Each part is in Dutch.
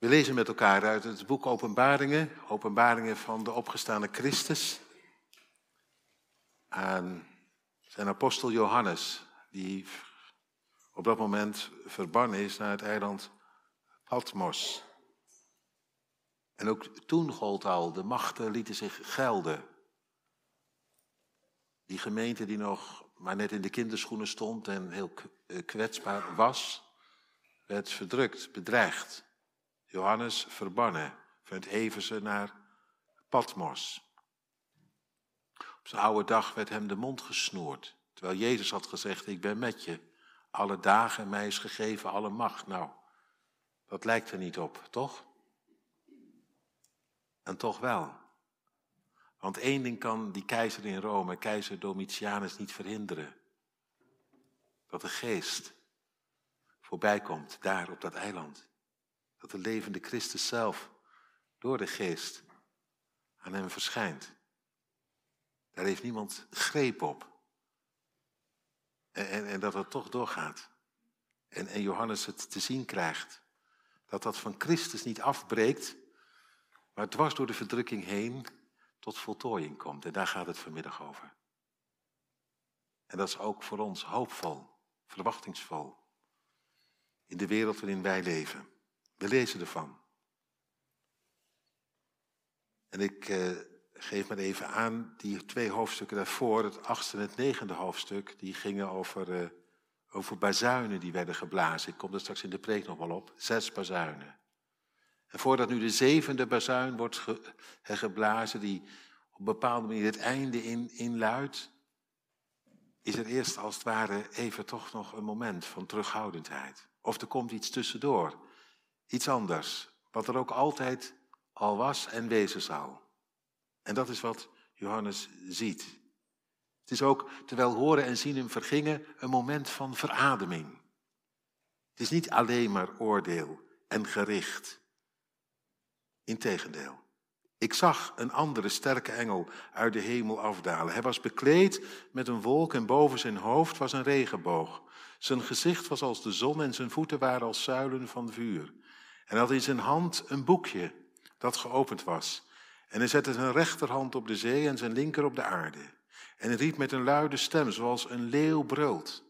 We lezen met elkaar uit het boek Openbaringen, Openbaringen van de opgestane Christus, aan zijn apostel Johannes, die op dat moment verbannen is naar het eiland Patmos. En ook toen gold al, de machten lieten zich gelden. Die gemeente die nog maar net in de kinderschoenen stond en heel eh, kwetsbaar was, werd verdrukt, bedreigd. Johannes verbannen van het naar Patmos. Op zijn oude dag werd hem de mond gesnoerd, terwijl Jezus had gezegd, ik ben met je. Alle dagen mij is gegeven alle macht. Nou, dat lijkt er niet op, toch? En toch wel. Want één ding kan die keizer in Rome, keizer Domitianus, niet verhinderen. Dat de geest voorbij komt, daar op dat eiland. Dat de levende Christus zelf door de geest aan hem verschijnt. Daar heeft niemand greep op. En, en, dat het toch doorgaat. En, en Johannes het te zien krijgt. Dat dat van Christus niet afbreekt, maar dwars door de verdrukking heen tot voltooiing komt. En daar gaat het vanmiddag over. En dat is ook voor ons hoopvol, verwachtingsvol. In de wereld waarin wij leven. We lezen ervan. En ik eh, geef maar even aan, die twee hoofdstukken daarvoor, het achtste en het negende hoofdstuk, die gingen over, uh, over bazuinen die werden geblazen. Ik kom er straks in de preek nog wel op. Zes bazuinen. En voordat nu de zevende bazuin wordt ge, geblazen, die op een bepaalde manier het einde in, inluidt, is er eerst als het ware even toch nog een moment van terughoudendheid. Of er komt iets tussendoor, iets anders, wat er ook altijd al was en wezen zal. En dat is wat Johannes ziet. Het is ook, terwijl horen en zien hem vergingen, een moment van verademing. Het is niet alleen maar oordeel en gericht. Integendeel. Ik zag een andere sterke engel uit de hemel afdalen. Hij was bekleed met een wolk en boven zijn hoofd was een regenboog. Zijn gezicht was als de zon en zijn voeten waren als zuilen van vuur. En had in zijn hand een boekje dat geopend was. En hij zette zijn rechterhand op de zee en zijn linker op de aarde. En riep met een luide stem, zoals een leeuw brult.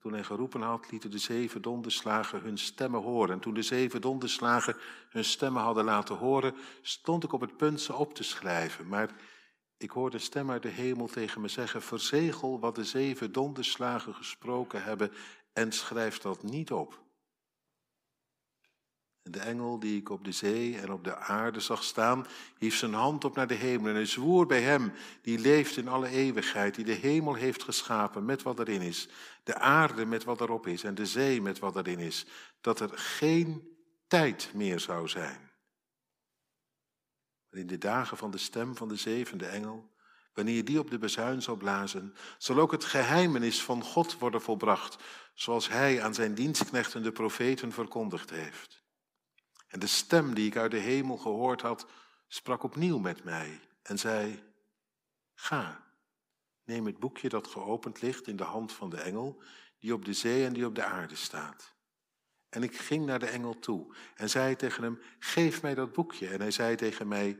Toen hij geroepen had, lieten de zeven donderslagen hun stemmen horen. En toen de zeven donderslagen hun stemmen hadden laten horen, stond ik op het punt ze op te schrijven. Maar ik hoorde een stem uit de hemel tegen me zeggen: Verzegel wat de zeven donderslagen gesproken hebben en schrijf dat niet op. De engel die ik op de zee en op de aarde zag staan, hief zijn hand op naar de hemel en hij zwoer bij hem die leeft in alle eeuwigheid, die de hemel heeft geschapen met wat erin is, de aarde met wat erop is en de zee met wat erin is, dat er geen tijd meer zou zijn. in de dagen van de stem van de zevende engel, wanneer die op de bezuin zal blazen, zal ook het geheimenis van God worden volbracht, zoals hij aan zijn dienstknechten de profeten verkondigd heeft. En de stem die ik uit de hemel gehoord had, sprak opnieuw met mij en zei: Ga, neem het boekje dat geopend ligt in de hand van de engel, die op de zee en die op de aarde staat. En ik ging naar de engel toe en zei tegen hem: Geef mij dat boekje. En hij zei tegen mij: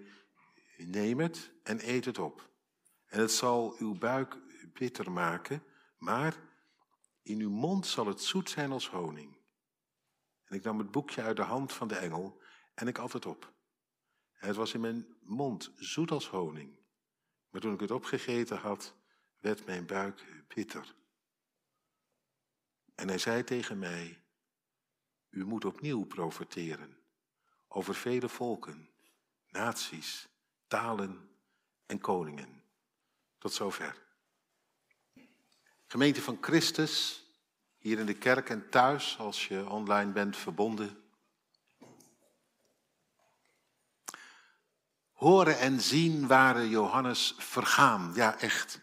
Neem het en eet het op. En het zal uw buik bitter maken, maar in uw mond zal het zoet zijn als honing. En ik nam het boekje uit de hand van de engel en ik at het op. Het was in mijn mond zoet als honing. Maar toen ik het opgegeten had, werd mijn buik bitter. En hij zei tegen mij, u moet opnieuw profeteren over vele volken, naties, talen en koningen. Tot zover. Gemeente van Christus, hier in de kerk en thuis als je online bent verbonden. Horen en zien waren Johannes vergaan. Ja, echt.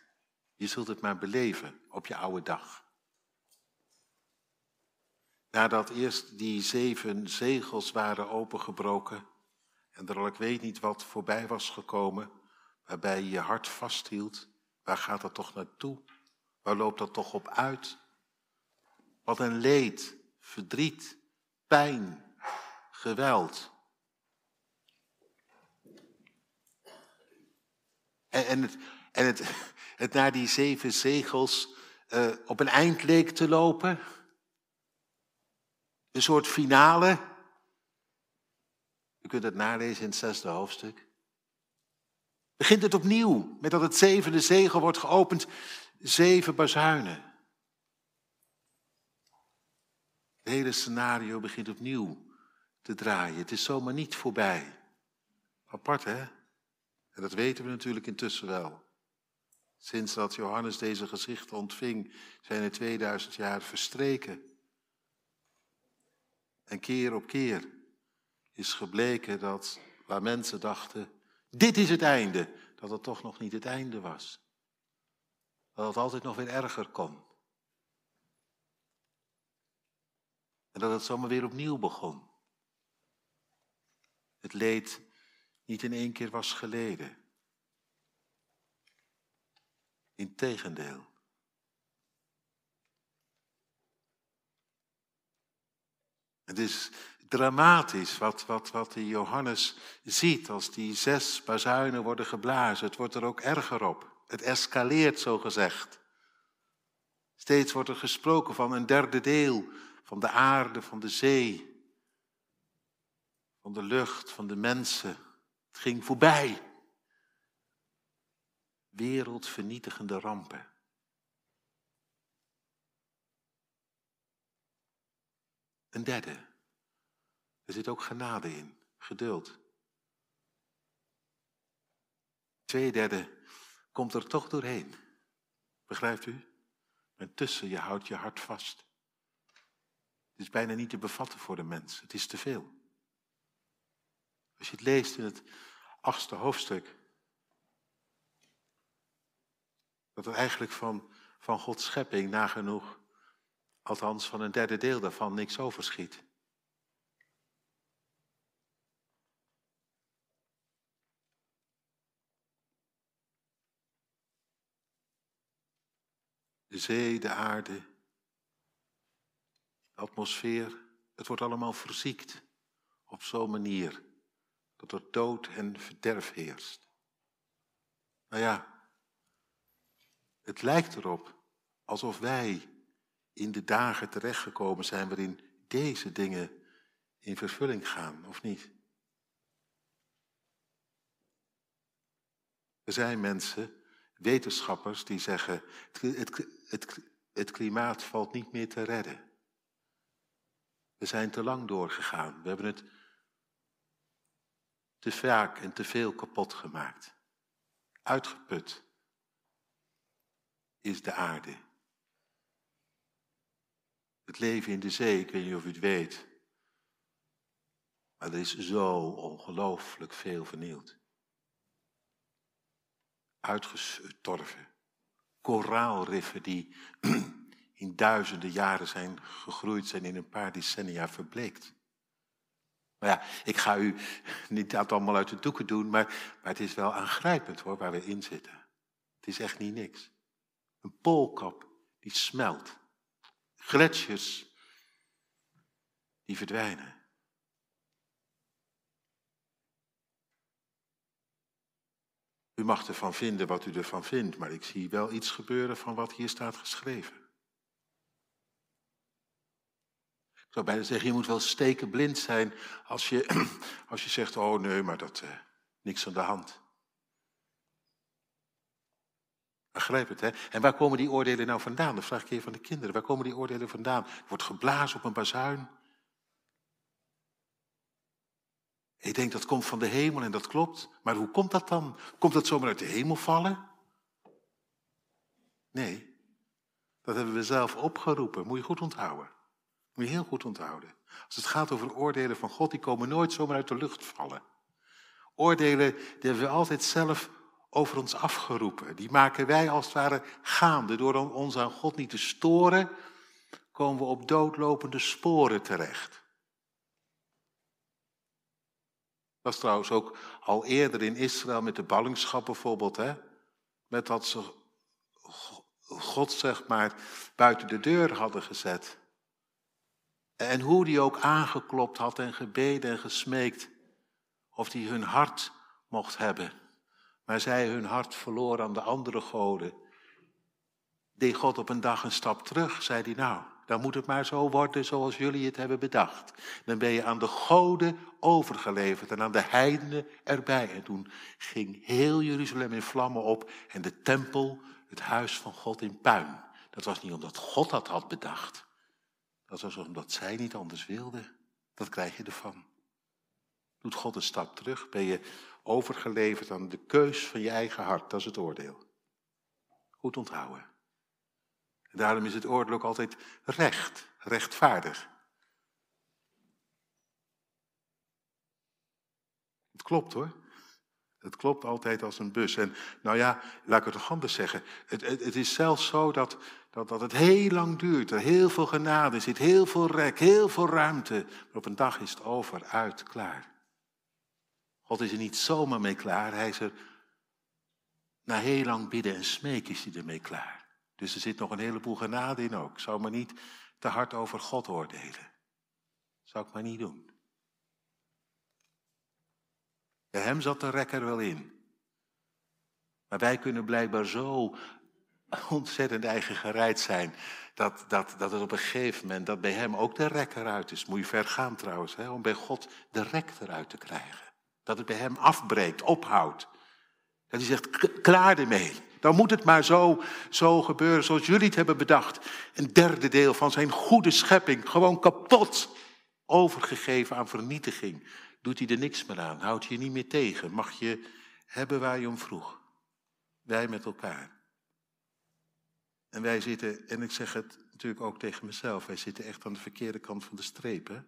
Je zult het maar beleven op je oude dag. Nadat eerst die zeven zegels waren opengebroken en er al ik weet niet wat voorbij was gekomen, waarbij je je hart vasthield, waar gaat dat toch naartoe? Waar loopt dat toch op uit? Wat een leed, verdriet, pijn, geweld. En, en, het, en het, het naar die zeven zegels uh, op een eind leek te lopen. Een soort finale. U kunt het nalezen in het zesde hoofdstuk. Begint het opnieuw met dat het zevende zegel wordt geopend. Zeven bazuinen. Het hele scenario begint opnieuw te draaien. Het is zomaar niet voorbij. Apart hè? En dat weten we natuurlijk intussen wel. Sinds dat Johannes deze gezichten ontving, zijn er 2000 jaar verstreken. En keer op keer is gebleken dat waar mensen dachten, dit is het einde, dat het toch nog niet het einde was. Dat het altijd nog weer erger kon. En dat het zomaar weer opnieuw begon. Het leed niet in één keer was geleden. Integendeel. Het is dramatisch wat, wat, wat die Johannes ziet als die zes bazuinen worden geblazen. Het wordt er ook erger op. Het escaleert, zo gezegd. Steeds wordt er gesproken van een derde deel van de aarde, van de zee, van de lucht, van de mensen. Het ging voorbij. Wereldvernietigende rampen. Een derde. Er zit ook genade in, geduld. Twee derde komt er toch doorheen. Begrijpt u? En tussen je houdt je hart vast. Het is bijna niet te bevatten voor de mens. Het is te veel. Als je het leest in het achtste hoofdstuk, dat er eigenlijk van, van Gods schepping nagenoeg, althans van een derde deel daarvan, niks overschiet. De zee, de aarde, atmosfeer, het wordt allemaal verziekt op zo'n manier dat er dood en verderf heerst. Nou ja, het lijkt erop alsof wij in de dagen terechtgekomen zijn waarin deze dingen in vervulling gaan, of niet? Er zijn mensen, wetenschappers, die zeggen: het, het, het, het klimaat valt niet meer te redden. We zijn te lang doorgegaan. We hebben het te vaak en te veel kapot gemaakt. Uitgeput is de aarde. Het leven in de zee, ik weet niet of u het weet, maar er is zo ongelooflijk veel vernield. Uitgestorven. Koraalriffen die in duizenden jaren zijn gegroeid, zijn in een paar decennia verbleekt. Maar ja, ik ga u niet dat allemaal uit de doeken doen, maar, maar het is wel aangrijpend hoor, waar we in zitten. Het is echt niet niks. Een poolkap die smelt. Gletsjers die verdwijnen. U mag ervan vinden wat u ervan vindt, maar ik zie wel iets gebeuren van wat hier staat geschreven. Ik bijna zeggen, je moet wel stekenblind zijn als je, als je zegt, oh nee, maar dat, uh, niks aan de hand. Begrijp het, hè? En waar komen die oordelen nou vandaan? Dat vraag ik even van de kinderen. Waar komen die oordelen vandaan? Er wordt geblazen op een bazuin. Ik denk dat komt van de hemel en dat klopt. Maar hoe komt dat dan? Komt dat zomaar uit de hemel vallen? Nee, dat hebben we zelf opgeroepen. Moet je goed onthouden. Moet je heel goed onthouden. Als het gaat over oordelen van God, die komen nooit zomaar uit de lucht vallen. Oordelen, die hebben we altijd zelf over ons afgeroepen. Die maken wij als het ware gaande. Door ons aan God niet te storen, komen we op doodlopende sporen terecht. Dat is trouwens ook al eerder in Israël met de ballingschap bijvoorbeeld. Hè? Met dat ze God zeg maar buiten de deur hadden gezet. En hoe die ook aangeklopt had en gebeden en gesmeekt of die hun hart mocht hebben. Maar zij hun hart verloor aan de andere goden. Deed God op een dag een stap terug, zei hij nou, dan moet het maar zo worden zoals jullie het hebben bedacht. Dan ben je aan de goden overgeleverd en aan de heidenen erbij. En toen ging heel Jeruzalem in vlammen op en de tempel, het huis van God in puin. Dat was niet omdat God dat had bedacht. Dat was omdat zij niet anders wilden. Dat krijg je ervan. Doet God een stap terug, ben je overgeleverd aan de keus van je eigen hart. Dat is het oordeel. Goed onthouden. En daarom is het oordeel ook altijd recht, rechtvaardig. Het klopt hoor. Het klopt altijd als een bus. En nou ja, laat ik het nog anders zeggen. Het, het, is zelfs zo dat, dat, dat het heel lang duurt. Er heel veel genade zit, heel veel rek, heel veel ruimte. Maar op een dag is het over, uit, klaar. God is er niet zomaar mee klaar. Hij is er na heel lang bidden en smeken is hij ermee klaar. Dus er zit nog een heleboel genade in ook. Zou maar niet te hard over God oordelen. Zou ik maar niet doen. Bij hem zat de rekker wel in. Maar wij kunnen blijkbaar zo ontzettend eigen gereid zijn. Dat, dat, dat het op een gegeven moment, dat bij hem ook de rek eruit is. Moet je ver gaan trouwens, hè, om bij God de rek eruit te krijgen. Dat het bij hem afbreekt, ophoudt. Dat hij zegt, klaar ermee. Dan moet het maar zo, zo gebeuren zoals jullie het hebben bedacht. Een derde deel van zijn goede schepping, gewoon kapot. Overgegeven aan vernietiging. Doet hij er niks meer aan, houdt je niet meer tegen. Mag je hebben waar je om vroeg. Wij met elkaar. En wij zitten, en ik zeg het natuurlijk ook tegen mezelf, wij zitten echt aan de verkeerde kant van de streep. Hè?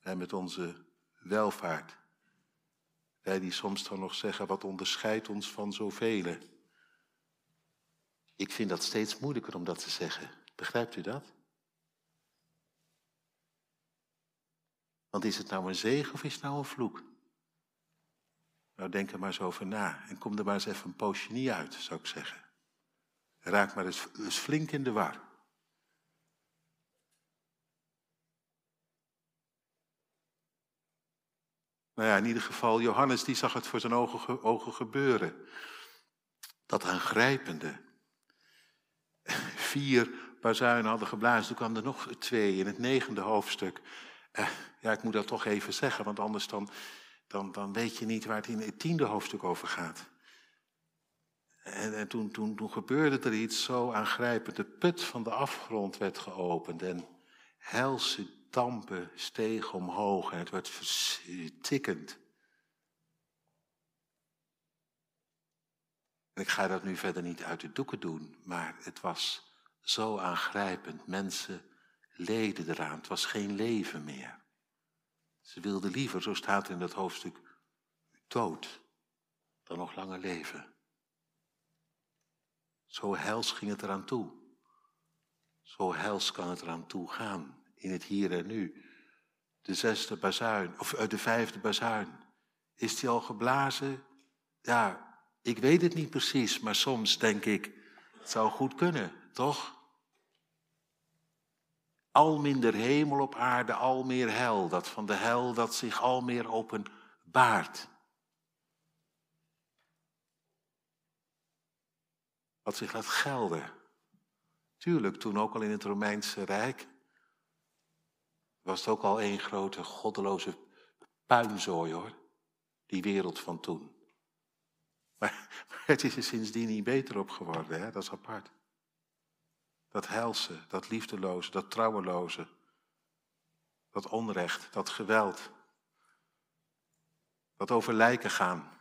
Wij met onze welvaart. Wij die soms dan nog zeggen, wat onderscheidt ons van zoveel. Ik vind dat steeds moeilijker om dat te zeggen. Begrijpt u dat? Want is het nou een zegen of is het nou een vloek? Nou, denk er maar eens over na en kom er maar eens even een poosje niet uit, zou ik zeggen. Raak maar eens, flink in de war. Nou ja, in ieder geval, Johannes die zag het voor zijn ogen, ogen gebeuren. Dat aangrijpende. Vier bazuinen hadden geblazen, toen kwamen er nog twee in het negende hoofdstuk. Eh, ja, ik moet dat toch even zeggen, want anders dan, dan, dan weet je niet waar het in het tiende hoofdstuk over gaat. En, en toen, toen, toen gebeurde er iets zo aangrijpend. De put van de afgrond werd geopend en helse dampen stegen omhoog en het werd verstikkend. En ik ga dat nu verder niet uit de doeken doen, maar het was zo aangrijpend. Mensen leden eraan. Het was geen leven meer. Ze wilden liever, zo staat in dat hoofdstuk, dood dan nog langer leven. Zo hels ging het eraan toe. Zo hels kan het eraan toe gaan in het hier en nu. De zesde bazuin, of eh, de vijfde bazuin. Is die al geblazen? Ja, ik weet het niet precies, maar soms denk ik, het zou goed kunnen, toch? Al minder hemel op aarde, al meer hel. Dat van de hel dat zich al meer openbaart. Wat zich laat gelden. Tuurlijk, toen ook al in het Romeinse Rijk was het ook al één grote goddeloze puinzooi hoor. Die wereld van toen. Maar, het is er sindsdien niet beter op geworden, hè? dat is apart. Dat helse, dat liefdeloze, dat trouweloze, dat onrecht, dat geweld. Dat over lijken gaan.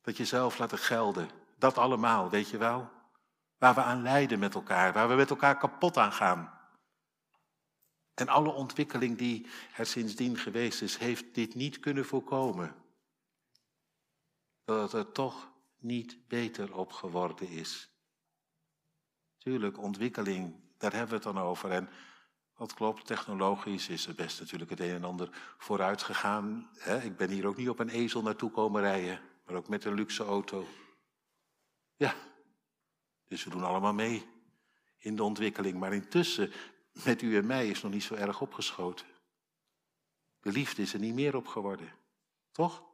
Dat jezelf laten gelden. Dat allemaal, weet je wel. Waar we aan lijden met elkaar, waar we met elkaar kapot aan gaan. En alle ontwikkeling die er sindsdien geweest is, heeft dit niet kunnen voorkomen. Dat het er toch niet beter op geworden is. Tuurlijk, ontwikkeling, daar hebben we het dan over. En wat klopt, technologisch is er best natuurlijk het een en ander vooruit gegaan. Ik ben hier ook niet op een ezel naartoe komen rijden, maar ook met een luxe auto. Ja, dus we doen allemaal mee in de ontwikkeling. Maar intussen met u en mij is nog niet zo erg opgeschoten. De liefde is er niet meer op geworden. Toch?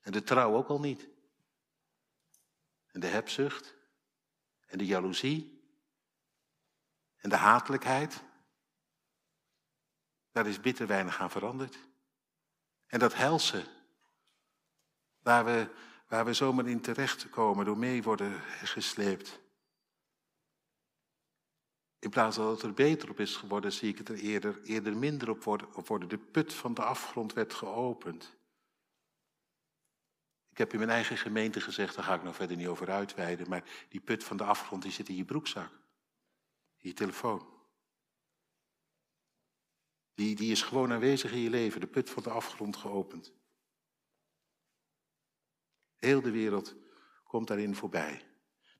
En de trouw ook al niet. En de hebzucht. En de jaloezie. En de hatelijkheid. Daar is bitter weinig aan veranderd. En dat helse, waar we, waar we zomaar in terecht komen, door mee worden gesleept. In plaats dat het er beter op is geworden, zie ik het er eerder, eerder minder op worden, op worden. De put van de afgrond werd geopend. Ik heb in mijn eigen gemeente gezegd, daar ga ik nog verder niet over uitweiden, maar die put van de afgrond die zit in je broekzak, in je telefoon. Die, die is gewoon aanwezig in je leven, de put van de afgrond geopend. Heel de wereld komt daarin voorbij.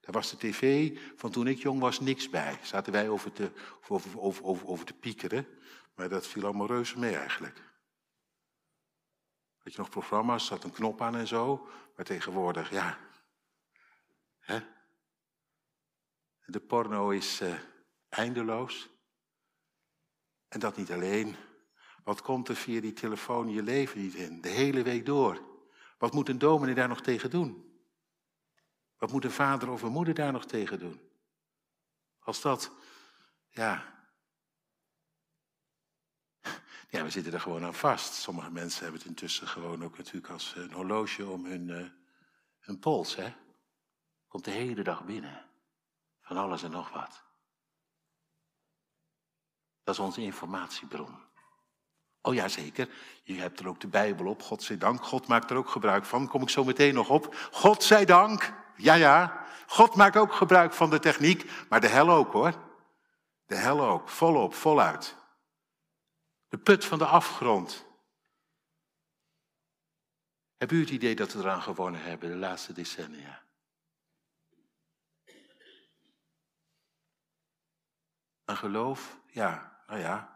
Daar was de tv van toen ik jong was niks bij. Zaten wij over te, over, over, over, te piekeren, maar dat viel allemaal reuze mee eigenlijk. Had je nog programma's, zat een knop aan en zo, maar tegenwoordig, ja. Hè? De porno is uh, eindeloos. En dat niet alleen. Wat komt er via die telefoon je leven niet in? De hele week door. Wat moet een dominee daar nog tegen doen? Wat moet een vader of een moeder daar nog tegen doen? Als dat, ja. Ja, we zitten er gewoon aan vast. Sommige mensen hebben het intussen gewoon ook natuurlijk als een horloge om hun, uh, hun pols, hè. Komt de hele dag binnen. Van alles en nog wat. Dat is onze informatiebron. Oh ja, zeker. Je hebt er ook de Bijbel op, God zij dank. God maakt er ook gebruik van. Kom ik zo meteen nog op. God zij dank. Ja, ja. God maakt ook gebruik van de techniek, maar de hel ook hoor. De hel ook. Volop, voluit. De put van de afgrond. Heb u het idee dat we eraan gewonnen hebben de laatste decennia? Aan geloof? Ja, nou ja.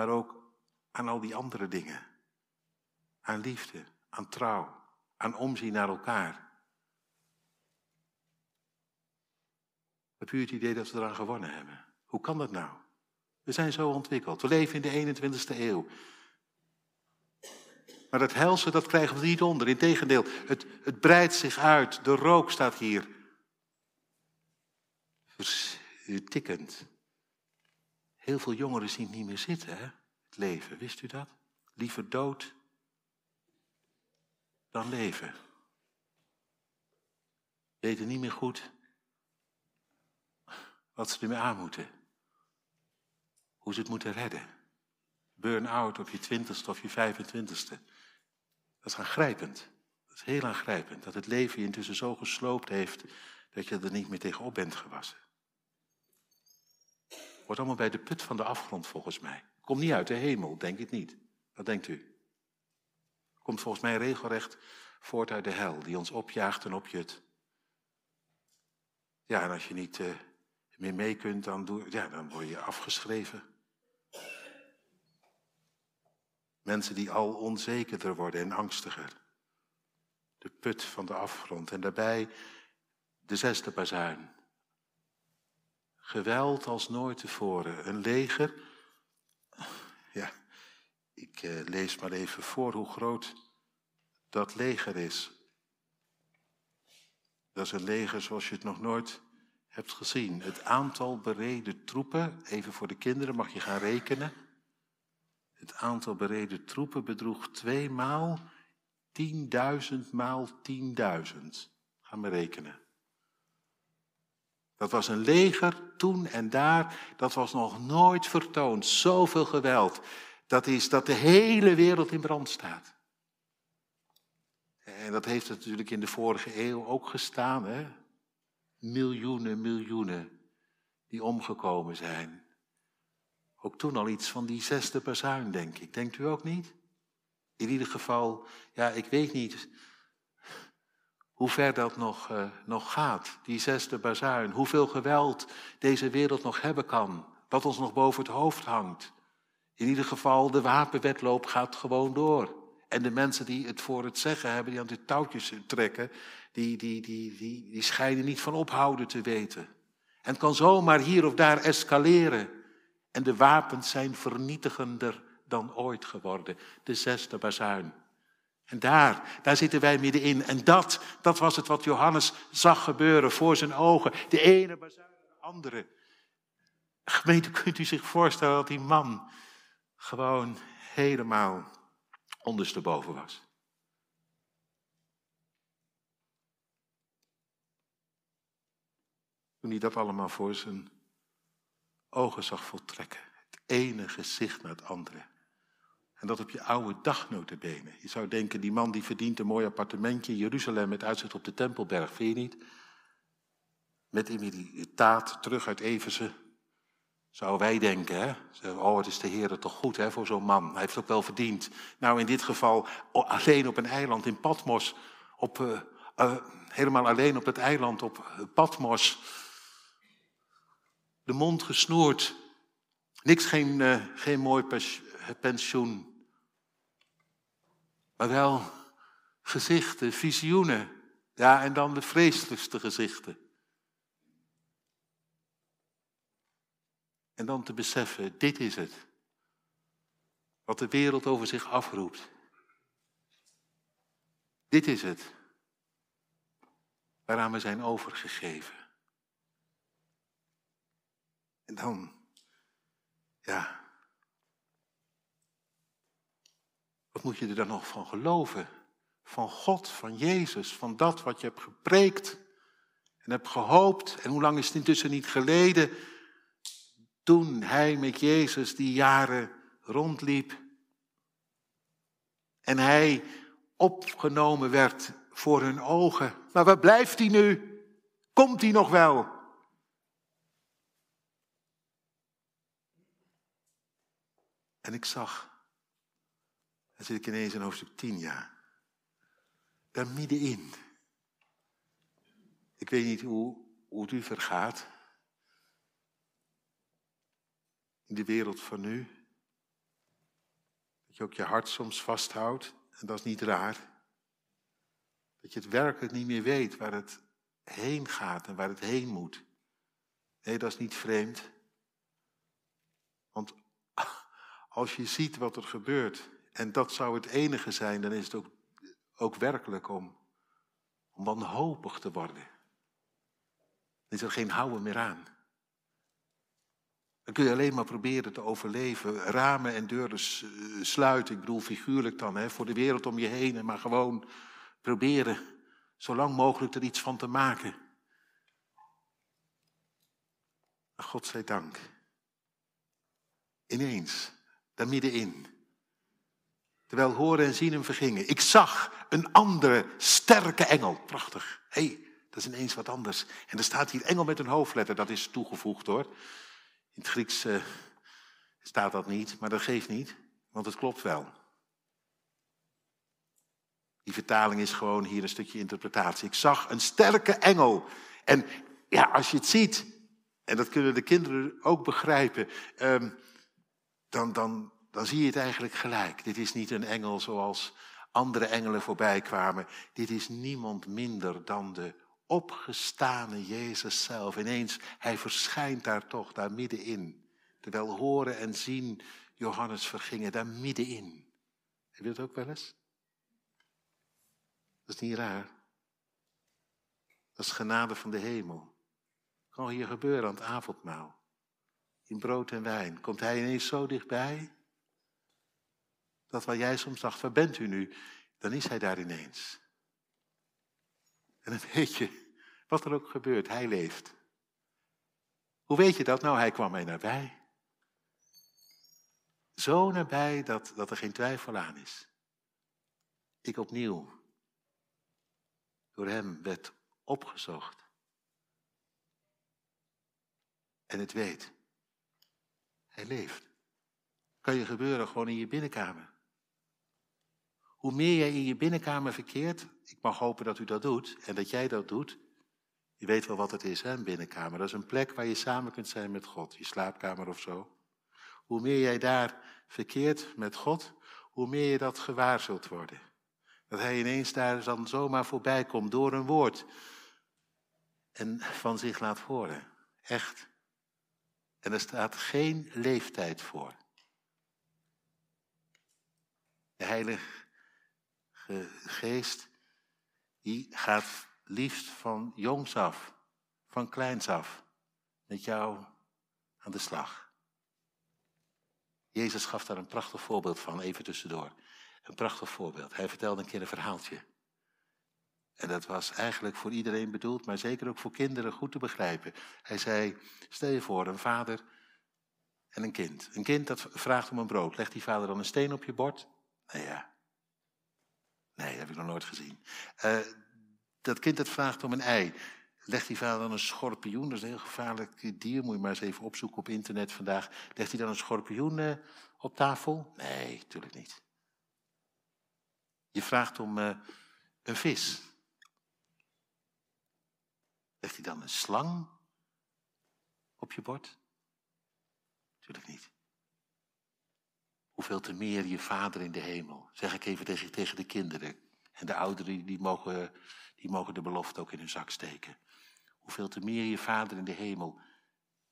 Maar ook aan al die andere dingen. Aan liefde, aan trouw, aan omzien naar elkaar. Heb u het idee dat we eraan gewonnen hebben? Hoe kan dat nou? We zijn zo ontwikkeld. We leven in de 21ste eeuw. Maar dat helse, dat krijgen we niet onder. Integendeel, het, het breidt zich uit. De rook staat hier tikkend. Heel veel jongeren zien het niet meer zitten, hè? het leven. Wist u dat? Liever dood dan leven. Weten niet meer goed wat ze ermee aan moeten. Hoe ze het moeten redden. Burn-out op je twintigste of je 25ste. Dat is aangrijpend. Dat is heel aangrijpend. Dat het leven je intussen zo gesloopt heeft dat je er niet meer tegenop bent gewassen. Wordt allemaal bij de put van de afgrond volgens mij. Komt niet uit de hemel, denk ik niet. Wat denkt u? Komt volgens mij regelrecht voort uit de hel, die ons opjaagt en opjut. Ja, en als je niet uh, meer mee kunt, dan, doe, ja, dan word je afgeschreven. Mensen die al onzekerder worden en angstiger. De put van de afgrond. En daarbij de zesde bazuin. Geweld als nooit tevoren. Een leger. Ja, ik eh, lees maar even voor hoe groot dat leger is. Dat is een leger zoals je het nog nooit hebt gezien. Het aantal bereden troepen, even voor de kinderen mag je gaan rekenen. Het aantal bereden troepen bedroeg twee maal 10.000 maal 10.000. Ga maar rekenen. Dat was een leger toen en daar, dat was nog nooit vertoond. Zoveel geweld. Dat is dat de hele wereld in brand staat. En dat heeft natuurlijk in de vorige eeuw ook gestaan. Hè? Miljoenen, miljoenen die omgekomen zijn. Ook toen al iets van die zesde bazuin, denk ik. Denkt u ook niet? In ieder geval, ja, ik weet niet hoe ver dat nog, uh, nog gaat, die zesde bazuin. Hoeveel geweld deze wereld nog hebben kan. Wat ons nog boven het hoofd hangt. In ieder geval, de wapenwetloop gaat gewoon door. En de mensen die het voor het zeggen hebben, die aan de touwtjes trekken, die, die, die, die, die schijnen niet van ophouden te weten. En het kan zomaar hier of daar escaleren. En de wapens zijn vernietigender dan ooit geworden. De zesde bazuin. En daar, daar zitten wij middenin. En dat, dat was het wat Johannes zag gebeuren voor zijn ogen. De ene bazuin de andere. Gemeente, kunt u zich voorstellen dat die man gewoon helemaal ondersteboven was? Toen hij dat allemaal voor zijn ogen zag voltrekken. Het ene gezicht naar het andere. En dat op je oude dag notabene. Je zou denken, die man die verdient een mooi appartementje in Jeruzalem met uitzicht op de Tempelberg, vind je niet? Met immuniteit terug uit Eversen. Zouden wij denken, hè? Oh, het is de Heer toch goed hè, voor zo'n man. Hij heeft ook wel verdiend. Nou, in dit geval alleen op een eiland in Patmos. Op, uh, uh, helemaal alleen op het eiland op eh, Patmos. De mond gesnoerd. Niks, geen, geen mooi pensioen. Maar wel gezichten, visioenen. Ja, en dan de vreselijkste gezichten. En dan te beseffen, dit is het. Wat de wereld over zich afroept. Dit is het. Waaraan we zijn overgegeven. En dan, ja, Wat moet je er dan nog van geloven? Van God, van Jezus, van dat wat je hebt gepreekt en hebt gehoopt. En hoe lang is het intussen niet geleden toen hij met Jezus die jaren rondliep en hij opgenomen werd voor hun ogen. Maar waar blijft hij nu? Komt hij nog wel? En ik zag dan zit ik ineens in hoofdstuk 10, ja. Daar middenin. Ik weet niet hoe, hoe het u vergaat. In de wereld van nu. Dat je ook je hart soms vasthoudt. En dat is niet raar. Dat je het werkelijk niet meer weet waar het heen gaat en waar het heen moet. Nee, dat is niet vreemd. Want als je ziet wat er gebeurt en dat zou het enige zijn, dan is het ook, ook werkelijk om, om wanhopig te worden. Dan is er geen houden meer aan. Dan kun je alleen maar proberen te overleven. Ramen en deuren sluiten, ik bedoel figuurlijk dan, hè, voor de wereld om je heen. Maar gewoon proberen zo lang mogelijk er iets van te maken. God zij dank. Ineens, daar middenin, terwijl horen en zien hem vergingen. Ik zag een andere, sterke engel. Prachtig. Hé, hey, dat is ineens wat anders. En er staat hier engel met een hoofdletter, dat is toegevoegd hoor. In het Grieks uh, staat dat niet, maar dat geeft niet, want het klopt wel. Die vertaling is gewoon hier een stukje interpretatie. Ik zag een sterke engel. En ja, als je het ziet, en dat kunnen de kinderen ook begrijpen, um, dan, dan, dan zie je het eigenlijk gelijk. Dit is niet een engel zoals andere engelen voorbij kwamen. Dit is niemand minder dan de opgestane Jezus zelf. Ineens, hij verschijnt daar toch, daar middenin. Terwijl horen en zien Johannes vergingen, daar middenin. Heb je dat ook wel eens? Dat is niet raar. Dat is genade van de hemel. Kan hier gebeuren aan het avondmaal. In brood en wijn. Komt hij ineens zo dichtbij? Dat waar jij soms dacht, waar bent u nu? Dan is hij daar ineens. En dan weet je, wat er ook gebeurt, hij leeft. Hoe weet je dat? Nou, hij kwam mij nabij. Zo nabij dat, dat er geen twijfel aan is. Ik opnieuw door hem werd opgezocht. En het weet. Hij leeft. Kan je gebeuren gewoon in je binnenkamer. Hoe meer jij in je binnenkamer verkeert, ik mag hopen dat u dat doet en dat jij dat doet. Je weet wel wat het is, hè, een binnenkamer. Dat is een plek waar je samen kunt zijn met God, je slaapkamer of zo. Hoe meer jij daar verkeert met God, hoe meer je dat gewaar zult worden. Dat hij ineens daar dan zomaar voorbij komt door een woord en van zich laat horen. Echt. En er staat geen leeftijd voor. De Heilige Geest, die gaat liefst van jongs af, van kleins af, met jou aan de slag. Jezus gaf daar een prachtig voorbeeld van, even tussendoor. Een prachtig voorbeeld. Hij vertelde een keer een verhaaltje. En dat was eigenlijk voor iedereen bedoeld, maar zeker ook voor kinderen goed te begrijpen. Hij zei, stel je voor, een vader en een kind. Een kind dat vraagt om een brood. Legt die vader dan een steen op je bord? Nee, ja. Nee, dat heb ik nog nooit gezien. Uh, dat kind dat vraagt om een ei. Legt die vader dan een schorpioen, dat is een heel gevaarlijk dier, moet je maar eens even opzoeken op internet vandaag. Legt hij dan een schorpioen uh, op tafel? Nee, natuurlijk niet. Je vraagt om uh, een vis. Legt hij dan een slang op je bord? Natuurlijk niet. Hoeveel te meer je vader in de hemel, zeg ik even tegen, de kinderen. En de ouderen die mogen, die mogen de belofte ook in hun zak steken. Hoeveel te meer je vader in de hemel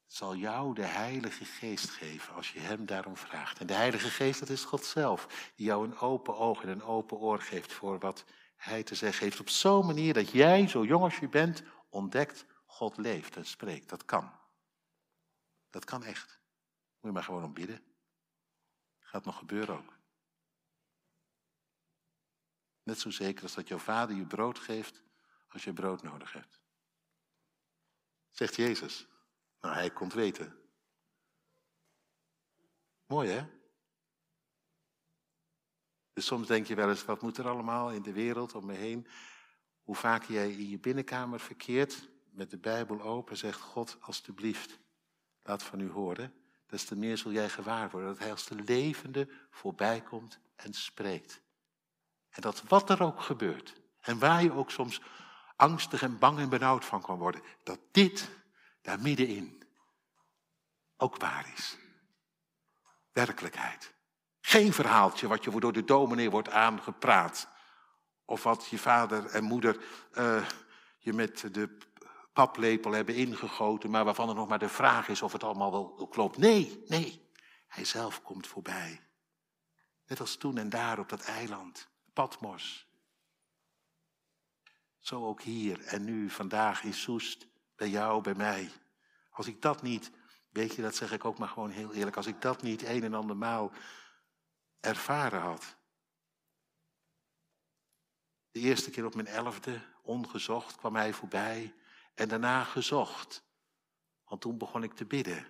zal jou de Heilige Geest geven als je hem daarom vraagt. En de Heilige Geest, dat is God zelf, die jou een open oog en een open oor geeft voor wat hij te zeggen heeft. Op zo'n manier dat jij, zo jong als je bent, ontdekt, God leeft en spreekt. Dat kan. Dat kan echt. Moet je maar gewoon om bidden. Gaat nog gebeuren ook. Net zo zeker als dat jouw vader je brood geeft als je brood nodig hebt. Zegt Jezus. Nou, hij komt weten. Mooi hè? Dus soms denk je wel eens, wat moet er allemaal in de wereld om me heen? Hoe vaak jij in je binnenkamer verkeert, met de Bijbel open, zegt God, alstublieft, laat van u horen. Des te meer zul jij gewaar worden dat hij als de levende voorbij komt en spreekt. En dat wat er ook gebeurt, en waar je ook soms angstig en bang en benauwd van kan worden, dat dit daar middenin ook waar is. Werkelijkheid. Geen verhaaltje wat je door de dominee wordt aangepraat. Of wat je vader en moeder uh, je met de paplepel hebben ingegoten, maar waarvan er nog maar de vraag is of het allemaal wel klopt. Nee, nee, hij zelf komt voorbij. Net als toen en daar op dat eiland, Patmos. Zo ook hier en nu, vandaag in Soest, bij jou, bij mij. Als ik dat niet, weet je, dat zeg ik ook maar gewoon heel eerlijk, als ik dat niet een en ander maal ervaren had. De eerste keer op mijn elfde, ongezocht, kwam hij voorbij en daarna gezocht. Want toen begon ik te bidden.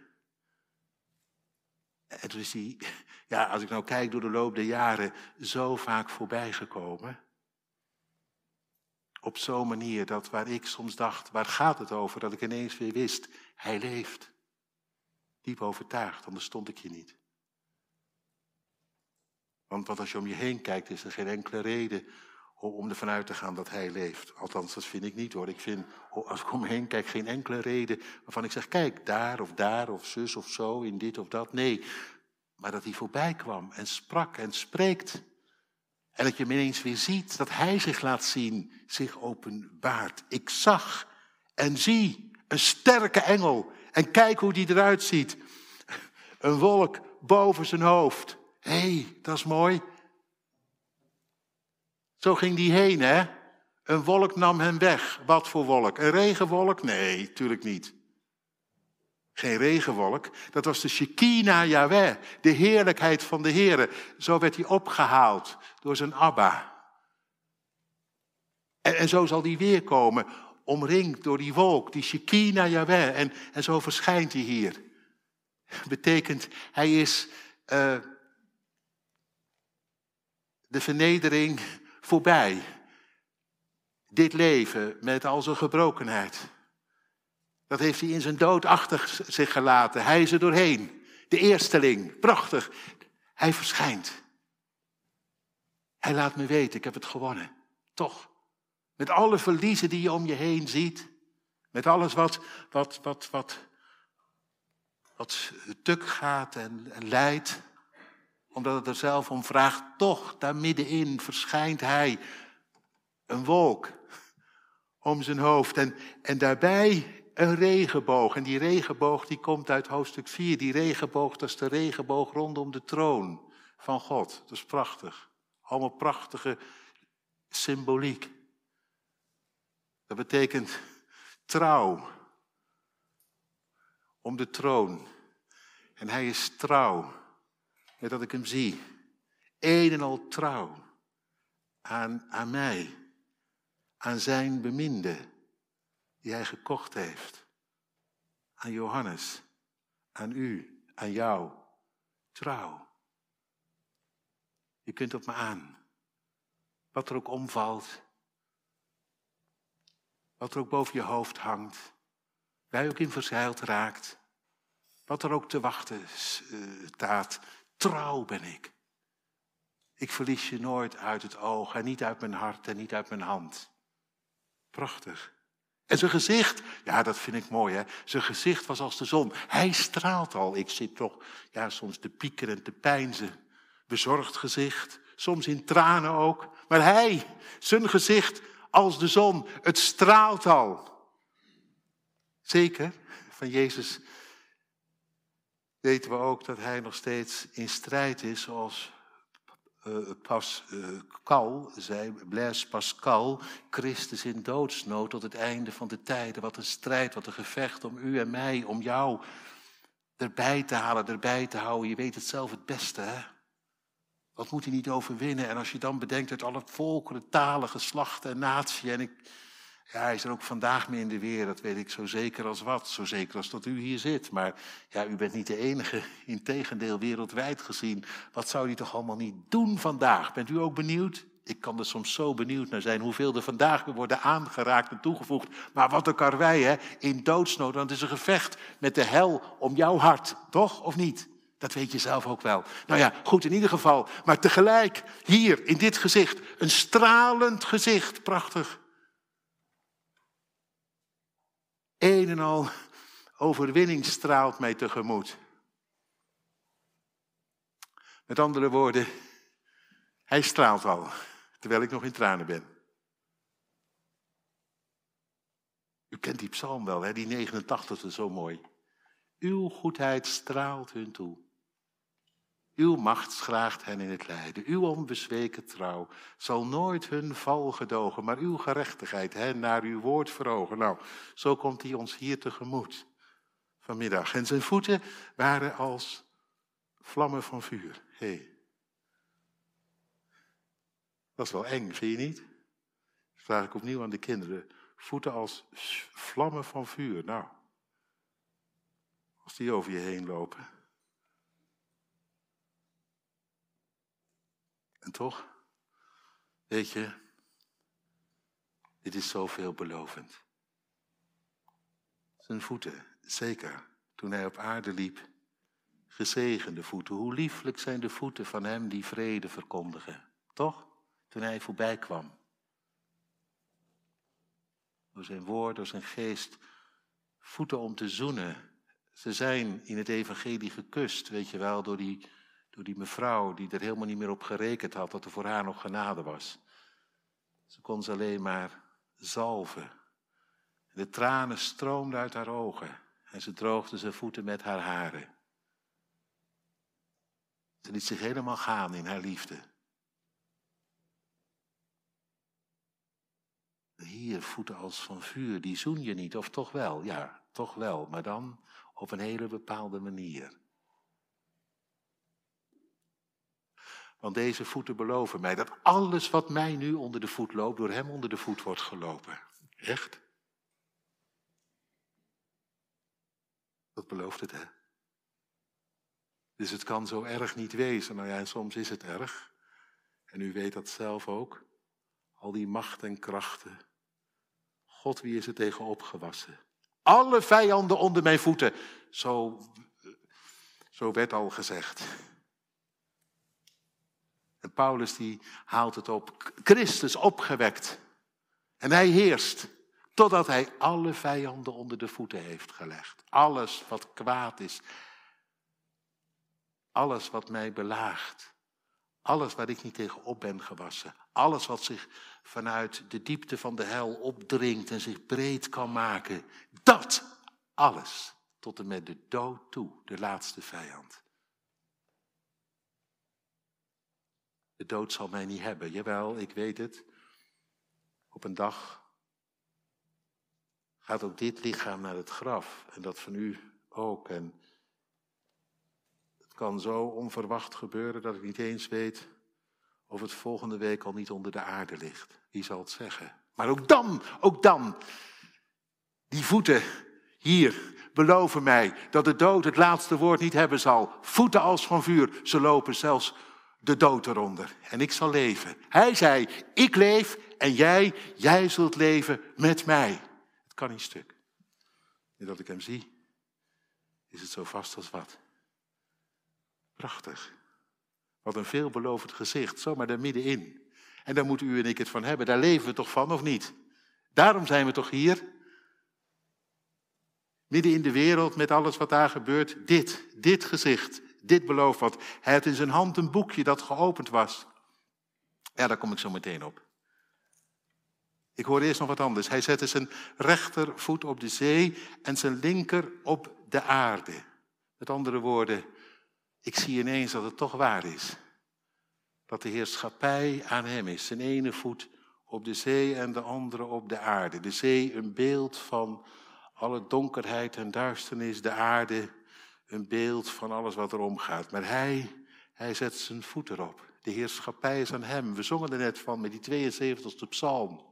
En toen is hij, ja, als ik nou kijk door de loop der jaren, zo vaak voorbij gekomen. Op zo'n manier dat waar ik soms dacht, waar gaat het over, dat ik ineens weer wist, hij leeft. Diep overtuigd, anders stond ik hier niet. Want, want als je om je heen kijkt, is er geen enkele reden om ervan uit te gaan dat hij leeft. Althans, dat vind ik niet hoor. Ik vind, als ik om me heen kijk, geen enkele reden waarvan ik zeg, kijk, daar of daar of zus of zo, in dit of dat. Nee, maar dat hij voorbij kwam en sprak en spreekt. En dat je hem ineens weer ziet, dat hij zich laat zien, zich openbaart. Ik zag en zie een sterke engel. En kijk hoe die eruit ziet. Een wolk boven zijn hoofd. Hé, hey, dat is mooi. Zo ging die heen, hè? Een wolk nam hem weg. Wat voor wolk? Een regenwolk? Nee, tuurlijk niet. Geen regenwolk. Dat was de Shekinah Yahweh, de heerlijkheid van de Heer. Zo werd hij opgehaald door zijn Abba. En, en zo zal hij weer komen, omringd door die wolk, die Shekinah Yahweh. En, en zo verschijnt hij hier. Betekent, hij is uh, de vernedering voorbij. Dit leven met al zijn gebrokenheid. Dat heeft hij in zijn dood achter zich gelaten. Hij is er doorheen. De eersteling, prachtig. Hij verschijnt. Hij laat me weten, ik heb het gewonnen. Toch? Met alle verliezen die je om je heen ziet. Met alles wat, wat, wat, wat, wat tuk gaat en, en lijdt omdat het er zelf om vraagt, toch daar middenin verschijnt hij. Een wolk om zijn hoofd. En, en daarbij Een regenboog. En die regenboog die komt uit hoofdstuk 4. Die regenboog, dat is de regenboog rondom de troon van God. Dat is prachtig. Allemaal prachtige symboliek. Dat betekent trouw om de troon. En hij is trouw, dat ik hem zie. Een en al trouw aan, aan mij, aan zijn beminde, die hij gekocht heeft. Aan Johannes, aan u, aan jou. Trouw. Je kunt op me aan. Wat er ook omvalt. Wat er ook boven je hoofd hangt. Waar je ook in verzeild raakt. Wat er ook te wachten staat. Trouw ben ik. Ik verlies je nooit uit het oog en niet uit mijn hart en niet uit mijn hand. Prachtig. En zijn gezicht, ja, dat vind ik mooi, hè. Zijn gezicht was als de zon. Hij straalt al. Ik zit toch, ja, soms te piekeren en te pijnzen. Bezorgd gezicht, soms in tranen ook. Maar hij, zijn gezicht als de zon, het straalt al. Zeker, van Jezus weten we ook dat hij nog steeds in strijd is, zoals uh, Pascal zei, Blaise Pascal, Christus in doodsnood tot het einde van de tijden. Wat een strijd, wat een gevecht om u en mij, om jou erbij te halen, erbij te houden. Je weet het zelf het beste, hè? Wat moet hij niet overwinnen? En als je dan bedenkt uit alle volkeren, talen, geslachten en natie. En ik, ja, hij is er ook vandaag mee in de weer, dat weet ik zo zeker als wat. Zo zeker als dat u hier zit. Maar ja, u bent niet de enige, integendeel wereldwijd gezien. Wat zou hij toch allemaal niet doen vandaag? Bent u ook benieuwd? Ik kan er soms zo benieuwd naar zijn hoeveel er vandaag weer worden aangeraakt en toegevoegd. Maar wat een karwei, hè? In doodsnood, want het is een gevecht met de hel om jouw hart, toch? Of niet? Dat weet je zelf ook wel. Nou ja, goed in ieder geval. Maar tegelijk, hier in dit gezicht, een stralend gezicht, prachtig. Een en al overwinning straalt mij tegemoet. Met andere woorden, hij straalt al, terwijl ik nog in tranen ben. U kent die psalm wel, hè? die 89 is zo mooi. Uw goedheid straalt hun toe. Uw macht schraagt hen in het lijden. Uw onbezweken trouw zal nooit hun val gedogen, maar uw gerechtigheid hen naar uw woord verogen. Nou, zo komt hij ons hier tegemoet vanmiddag. En zijn voeten waren als vlammen van vuur. Hey. dat is wel eng, vind je niet? Dat vraag ik opnieuw aan de kinderen. Voeten als vlammen van vuur. Nou, als die over je heen lopen. En toch, weet je, dit is zo veelbelovend. Zijn voeten, zeker, toen hij op aarde liep, gezegende voeten. Hoe lieflijk zijn de voeten van hem die vrede verkondigen, toch? Toen hij voorbij kwam. Door zijn woord, door zijn geest, voeten om te zoenen. Ze zijn in het evangelie gekust, weet je wel, door die door die mevrouw die er helemaal niet meer op gerekend had dat er voor haar nog genade was. Ze kon ze alleen maar zalven. De tranen stroomden uit haar ogen en ze droogde zijn voeten met haar haren. Ze liet zich helemaal gaan in haar liefde. Hier, voeten als van vuur, die zoen je niet, of toch wel? Ja, toch wel, maar dan op een hele bepaalde manier. Want deze voeten beloven mij dat alles wat mij nu onder de voet loopt, door hem onder de voet wordt gelopen. Echt? Dat belooft het, hè? Dus het kan zo erg niet wezen. Nou ja, en soms is het erg. En u weet dat zelf ook. Al die macht en krachten. God, wie is er tegen opgewassen? Alle vijanden onder mijn voeten. Zo, zo werd al gezegd. En Paulus die haalt het op. Christus opgewekt. En hij heerst. Totdat hij alle vijanden onder de voeten heeft gelegd. Alles wat kwaad is. Alles wat mij belaagt. Alles waar ik niet tegen op ben gewassen. Alles wat zich vanuit de diepte van de hel opdringt en zich breed kan maken. Dat alles, tot en met de dood toe, de laatste vijand. De dood zal mij niet hebben. Jawel, ik weet het. Op een dag gaat ook dit lichaam naar het graf. En dat van u ook. En het kan zo onverwacht gebeuren dat ik niet eens weet of het volgende week al niet onder de aarde ligt. Wie zal het zeggen? Maar ook dan, ook dan, die voeten hier beloven mij dat de dood het laatste woord niet hebben zal. Voeten als van vuur, ze lopen zelfs de dood eronder. En ik zal leven. Hij zei, ik leef en jij, jij zult leven met mij. Het kan niet stuk. Nu dat ik hem zie, is het zo vast als wat. Prachtig. Wat een veelbelovend gezicht, zomaar daar middenin. En daar moeten u en ik het van hebben. Daar leven we toch van, of niet? Daarom zijn we toch hier? Midden in de wereld met alles wat daar gebeurt. Dit, dit gezicht, dit belooft wat. Hij had in zijn hand een boekje dat geopend was. Ja, daar kom ik zo meteen op. Ik hoor eerst nog wat anders. Hij zette zijn rechtervoet op de zee en zijn linker op de aarde. Met andere woorden, ik zie ineens dat het toch waar is. Dat de heerschappij aan hem is. Zijn ene voet op de zee en de andere op de aarde. De zee een beeld van alle donkerheid en duisternis. De aarde een beeld van alles wat er omgaat. Maar hij, hij zet zijn voet erop. De heerschappij is aan hem. We zongen er net van met die 72e psalm.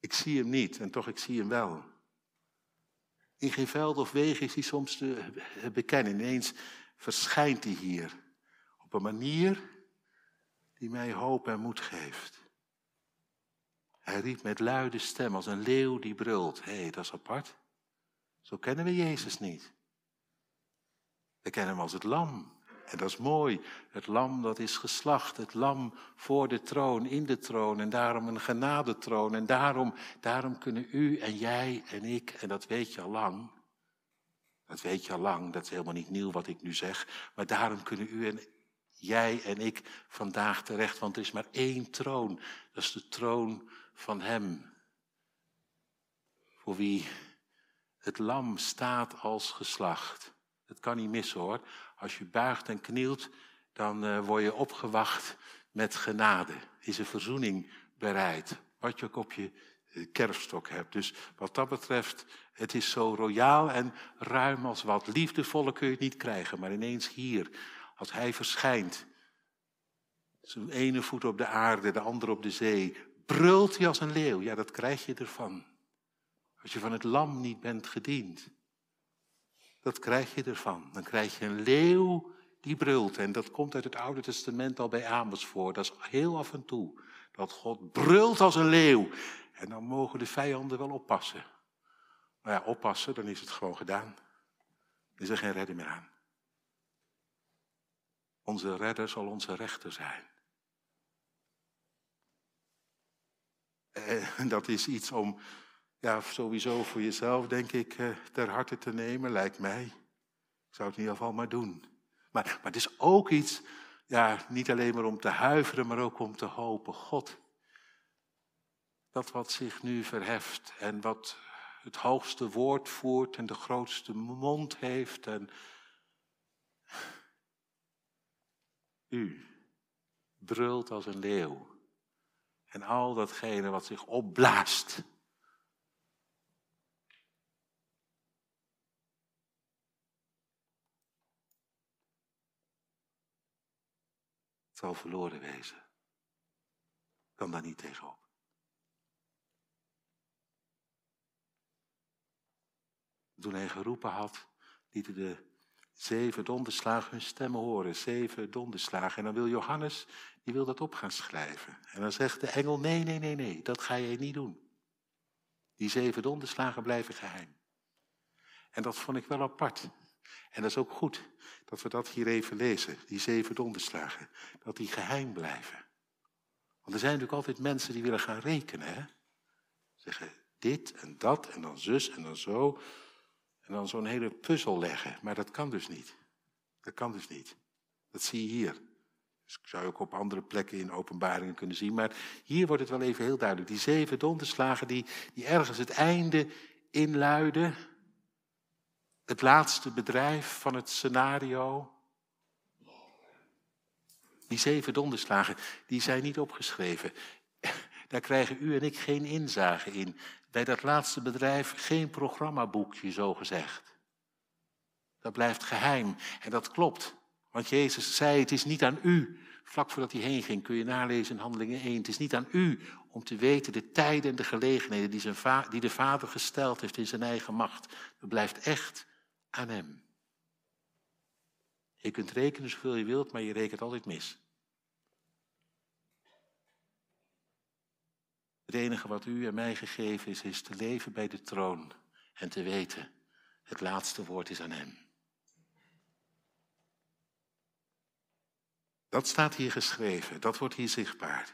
Ik zie hem niet en toch ik zie hem wel. In geen veld of wegen is hij soms te bekennen. Ineens verschijnt hij hier op een manier die mij hoop en moed geeft. Hij riep met luide stem als een leeuw die brult. Hé, hey, dat is apart. Zo kennen we Jezus niet. We kennen hem als het lam en dat is mooi. Het lam dat is geslacht. Het lam voor de troon, in de troon. En daarom een genadetroon. En daarom, daarom kunnen u en jij en ik, en dat weet je al lang. Dat weet je al lang, dat is helemaal niet nieuw wat ik nu zeg. Maar daarom kunnen u en jij en ik vandaag terecht. Want er is maar één troon. Dat is de troon van Hem. Voor wie het lam staat als geslacht. Dat kan niet missen hoor. Als je buigt en knielt, dan uh, word je opgewacht met genade. Is een verzoening bereid. Wat je ook op je eh, kerfstok hebt. Dus wat dat betreft, het is zo royaal en ruim als wat. Liefdevolle kun je het niet krijgen, maar ineens hier, als hij verschijnt. Zijn ene voet op de aarde, de andere op de zee. Brult hij als een leeuw. Ja, dat krijg je ervan. Als je van het lam niet bent gediend. Dat krijg je ervan. Dan krijg je een leeuw die brult. En dat komt uit het Oude Testament al bij Amos voor. Dat is heel af en toe. Dat God brult als een leeuw. En dan mogen de vijanden wel oppassen. Maar ja, oppassen, dan is het gewoon gedaan. Er is er geen redder meer aan. Onze redder zal onze rechter zijn. En dat is iets om ja, sowieso voor jezelf, denk ik, eh, ter harte te nemen, lijkt mij. Ik zou het in ieder geval maar doen. Maar, maar het is ook iets, ja, niet alleen maar om te huiveren, maar ook om te hopen. God, dat wat zich nu verheft en wat het hoogste woord voert en de grootste mond heeft en u brult als een leeuw. En al datgene wat zich opblaast zal verloren wezen. Kan daar niet tegenop. Toen hij geroepen had, lieten de zeven donderslagen hun stemmen horen. Zeven donderslagen. En dan wil Johannes, die wil dat op gaan schrijven. En dan zegt de engel, nee, nee, nee, nee, dat ga je niet doen. Die zeven donderslagen blijven geheim. En dat vond ik wel apart. En dat is ook goed dat we dat hier even lezen, die zeven donderslagen. Dat die geheim blijven. Want er zijn natuurlijk altijd mensen die willen gaan rekenen. Hè? Zeggen dit en dat en dan zus en dan zo. En dan zo'n hele puzzel leggen. Maar dat kan dus niet. Dat kan dus niet. Dat zie je hier. Dus ik zou je ook op andere plekken in openbaringen kunnen zien. Maar hier wordt het wel even heel duidelijk. Die zeven donderslagen die, die ergens het einde inluiden. Het laatste bedrijf van het scenario. Die zeven donderslagen, die zijn niet opgeschreven. Daar krijgen u en ik geen inzage in. Bij dat laatste bedrijf geen programmaboekje, zo gezegd. Dat blijft geheim. En dat klopt. Want Jezus zei, het is niet aan u. Vlak voordat hij heen ging kun je nalezen in Handelingen 1. Het is niet aan u om te weten de tijden en de gelegenheden die, zijn die de Vader gesteld heeft in zijn eigen macht. Dat blijft echt aan hem. Je kunt rekenen zoveel je wilt, maar je rekent altijd mis. Het enige wat u en mij gegeven is, is te leven bij de troon en te weten, het laatste woord is aan hem. Dat staat hier geschreven, dat wordt hier zichtbaar.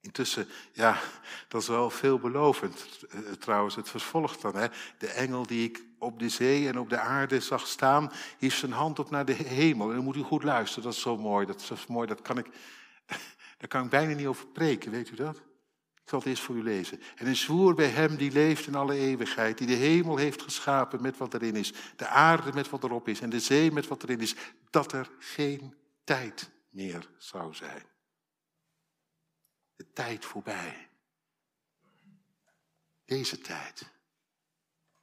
Intussen, ja, dat is wel veelbelovend. Eh, trouwens, het vervolgt dan. Hè. De engel die ik op de zee en op de aarde zag staan, hief zijn hand op naar de hemel. En dan moet u goed luisteren, dat is zo mooi. Dat is mooi, dat kan ik, daar kan ik bijna niet over preken, weet u dat? Zal het voor u lezen. En hij zwoer bij hem die leeft in alle eeuwigheid, die de hemel heeft geschapen met wat erin is, de aarde met wat erop is en de zee met wat erin is, dat er geen tijd meer zou zijn. De tijd voorbij. Deze tijd.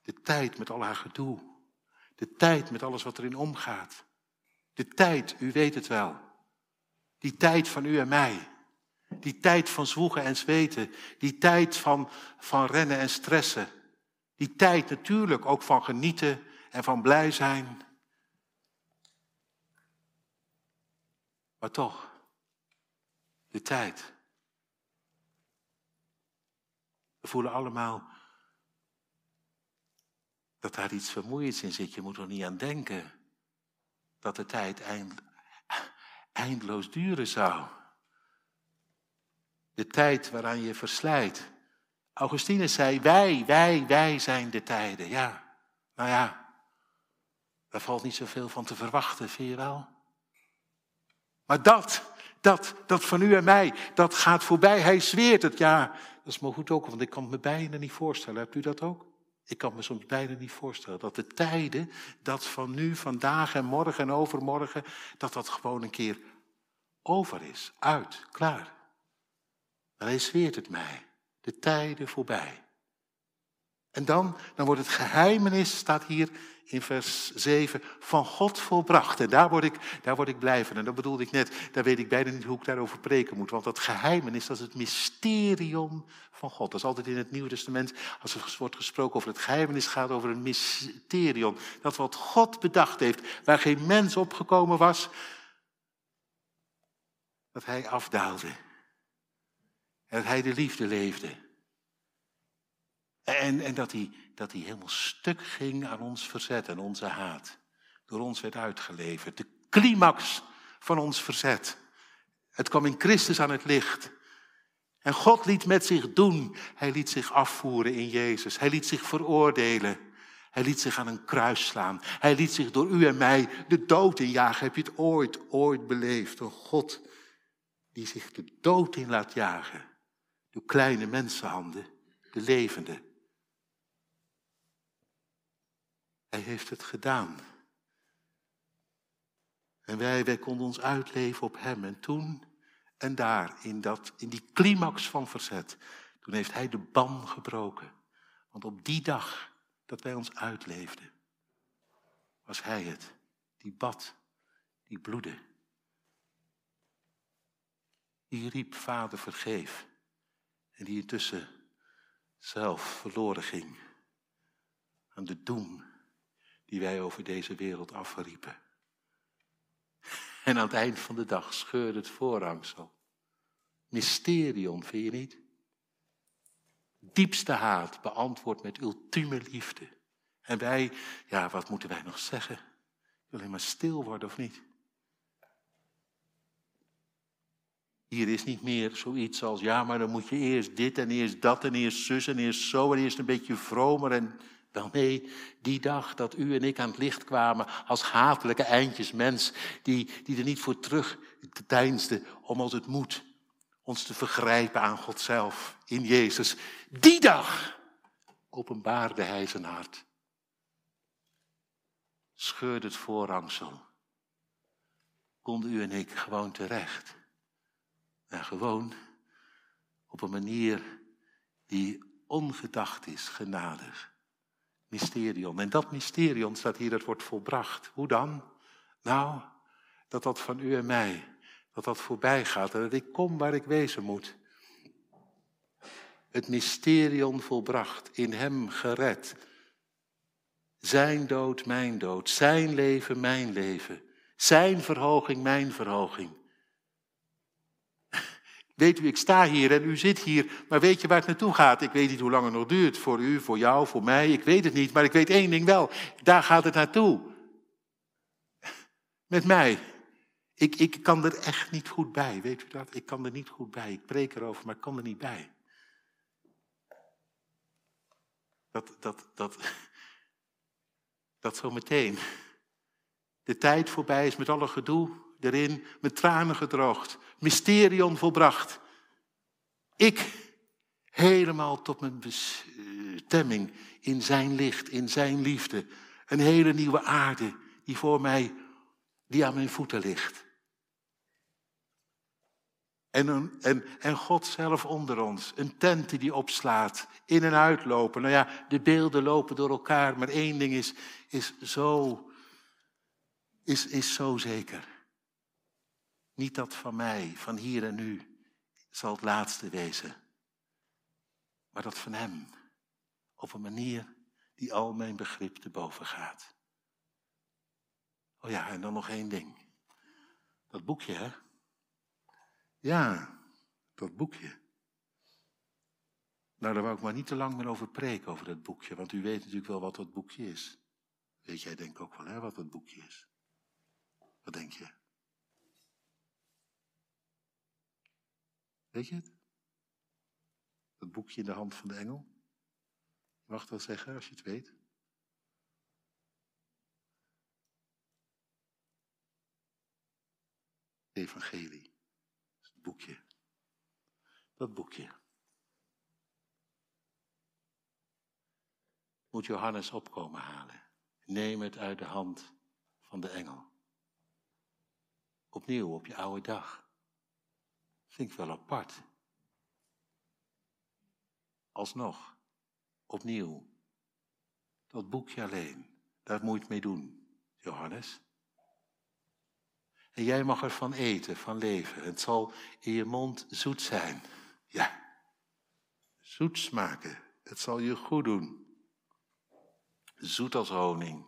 De tijd met al haar gedoe. De tijd met alles wat erin omgaat. De tijd, u weet het wel. Die tijd van u en mij. Die tijd van zwoegen en zweten. Die tijd van, van rennen en stressen. Die tijd natuurlijk ook van genieten en van blij zijn. Maar toch, de tijd. We voelen allemaal dat daar iets vermoeiends in zit. Je moet er niet aan denken dat de tijd eind, eindeloos duren zou. De tijd waaraan je verslijt. Augustinus zei, wij, wij, wij zijn de tijden. Ja, nou ja, daar valt niet zoveel van te verwachten, vind je wel? Maar dat, dat, dat van u en mij, dat gaat voorbij. Hij zweert het, ja. Dat is maar goed ook, want ik kan het me bijna niet voorstellen. Hebt u dat ook? Ik kan me soms bijna niet voorstellen dat de tijden, dat van nu, vandaag en morgen en overmorgen, dat dat gewoon een keer over is, uit, klaar. Maar hij zweert het mij, de tijden voorbij. En dan, dan wordt het geheimenis, staat hier in vers 7, van God volbracht. En daar word ik, daar word ik blij van. En dat bedoelde ik net, daar weet ik bijna niet hoe ik daarover preken moet. Want dat geheimenis, dat is het mysterium van God. Dat is altijd in het Nieuwe Testament, als er wordt gesproken over het geheimenis, gaat over een mysterium. Dat wat God bedacht heeft, waar geen mens opgekomen was, dat hij afdaalde. En dat hij de liefde leefde. En, en dat, hij, dat hij helemaal stuk ging aan ons verzet en onze haat. Door ons werd uitgeleverd. De climax van ons verzet. Het kwam in Christus aan het licht. En God liet met zich doen. Hij liet zich afvoeren in Jezus. Hij liet zich veroordelen. Hij liet zich aan een kruis slaan. Hij liet zich door u en mij de dood injagen. Heb je het ooit, ooit beleefd? Een God die zich de dood in laat jagen. Door kleine mensenhanden, de levende. Hij heeft het gedaan. En wij, wij konden ons uitleven op hem. En toen en daar, in, dat, in die climax van verzet, toen heeft hij de ban gebroken. Want op die dag dat wij ons uitleefden, was hij het, die bad, die bloedde. Die riep, Vader vergeef. En die intussen zelf verloren ging aan de doem die wij over deze wereld afriepen. En aan het eind van de dag scheurde het voorhangsel. Mysterium, vind je niet? Diepste haat beantwoord met ultieme liefde. En wij, ja, wat moeten wij nog zeggen? Alleen maar stil worden of niet? Hier is niet meer zoiets als, ja, maar dan moet je eerst dit en eerst dat en eerst zus en eerst zo en eerst een beetje vromer en Wel nee, die dag dat u en ik aan het licht kwamen als hatelijke eindjes mens, die, die er niet voor terug deinsden om als het moet ons te vergrijpen aan God zelf in Jezus. Die dag openbaarde hij zijn hart. Scheurde het voorhangsel. Konden u en ik gewoon terecht. En gewoon op een manier die ongedacht is, genadig. Mysterion. En dat mysterion staat hier, dat wordt volbracht. Hoe dan? Nou, dat dat van u en mij, dat dat voorbij gaat en dat ik kom waar ik wezen moet. Het mysterion volbracht, in hem gered. Zijn dood, mijn dood. Zijn leven, mijn leven. Zijn verhoging, mijn verhoging. Weet u, ik sta hier en u zit hier, maar weet je waar het naartoe gaat? Ik weet niet hoe lang het nog duurt, voor u, voor jou, voor mij, ik weet het niet, maar ik weet één ding wel, daar gaat het naartoe. Met mij. Ik, ik kan er echt niet goed bij, weet u dat? Ik kan er niet goed bij. Ik preek erover, maar ik kan er niet bij. Dat, dat, dat, dat zo meteen de tijd voorbij is met alle gedoe erin, met tranen gedroogd, mysterion volbracht. Ik helemaal tot mijn bestemming in zijn licht, in zijn liefde. Een hele nieuwe aarde die voor mij, die aan mijn voeten ligt. En, en, en God zelf onder ons. Een tent die opslaat. In en uitlopen. Nou ja, de beelden lopen door elkaar. Maar één ding is, is, zo, is, is zo zeker. Niet dat van mij, van hier en nu, zal het laatste wezen. Maar dat van Hem. Op een manier die al mijn begrip te boven gaat. Oh ja, en dan nog één ding. Dat boekje, hè? Ja, dat boekje. Nou, daar wou ik maar niet te lang meer over preken, over dat boekje. Want u weet natuurlijk wel wat dat boekje is. Weet jij denk ook wel, hè, wat dat boekje is. Wat denk je? Weet je het? Dat boekje in de hand van de engel? Je mag het wel zeggen als je het weet. Evangelie. Het boekje. Dat boekje. Moet Johannes opkomen halen. Neem het uit de hand van de engel. Opnieuw op je oude dag. Ik wel apart. Alsnog, opnieuw. Dat boekje alleen, daar moet je het mee doen, Johannes. En jij mag ervan eten, van leven. Het zal in je mond zoet zijn. Ja, zoet smaken. Het zal je goed doen. Zoet als honing.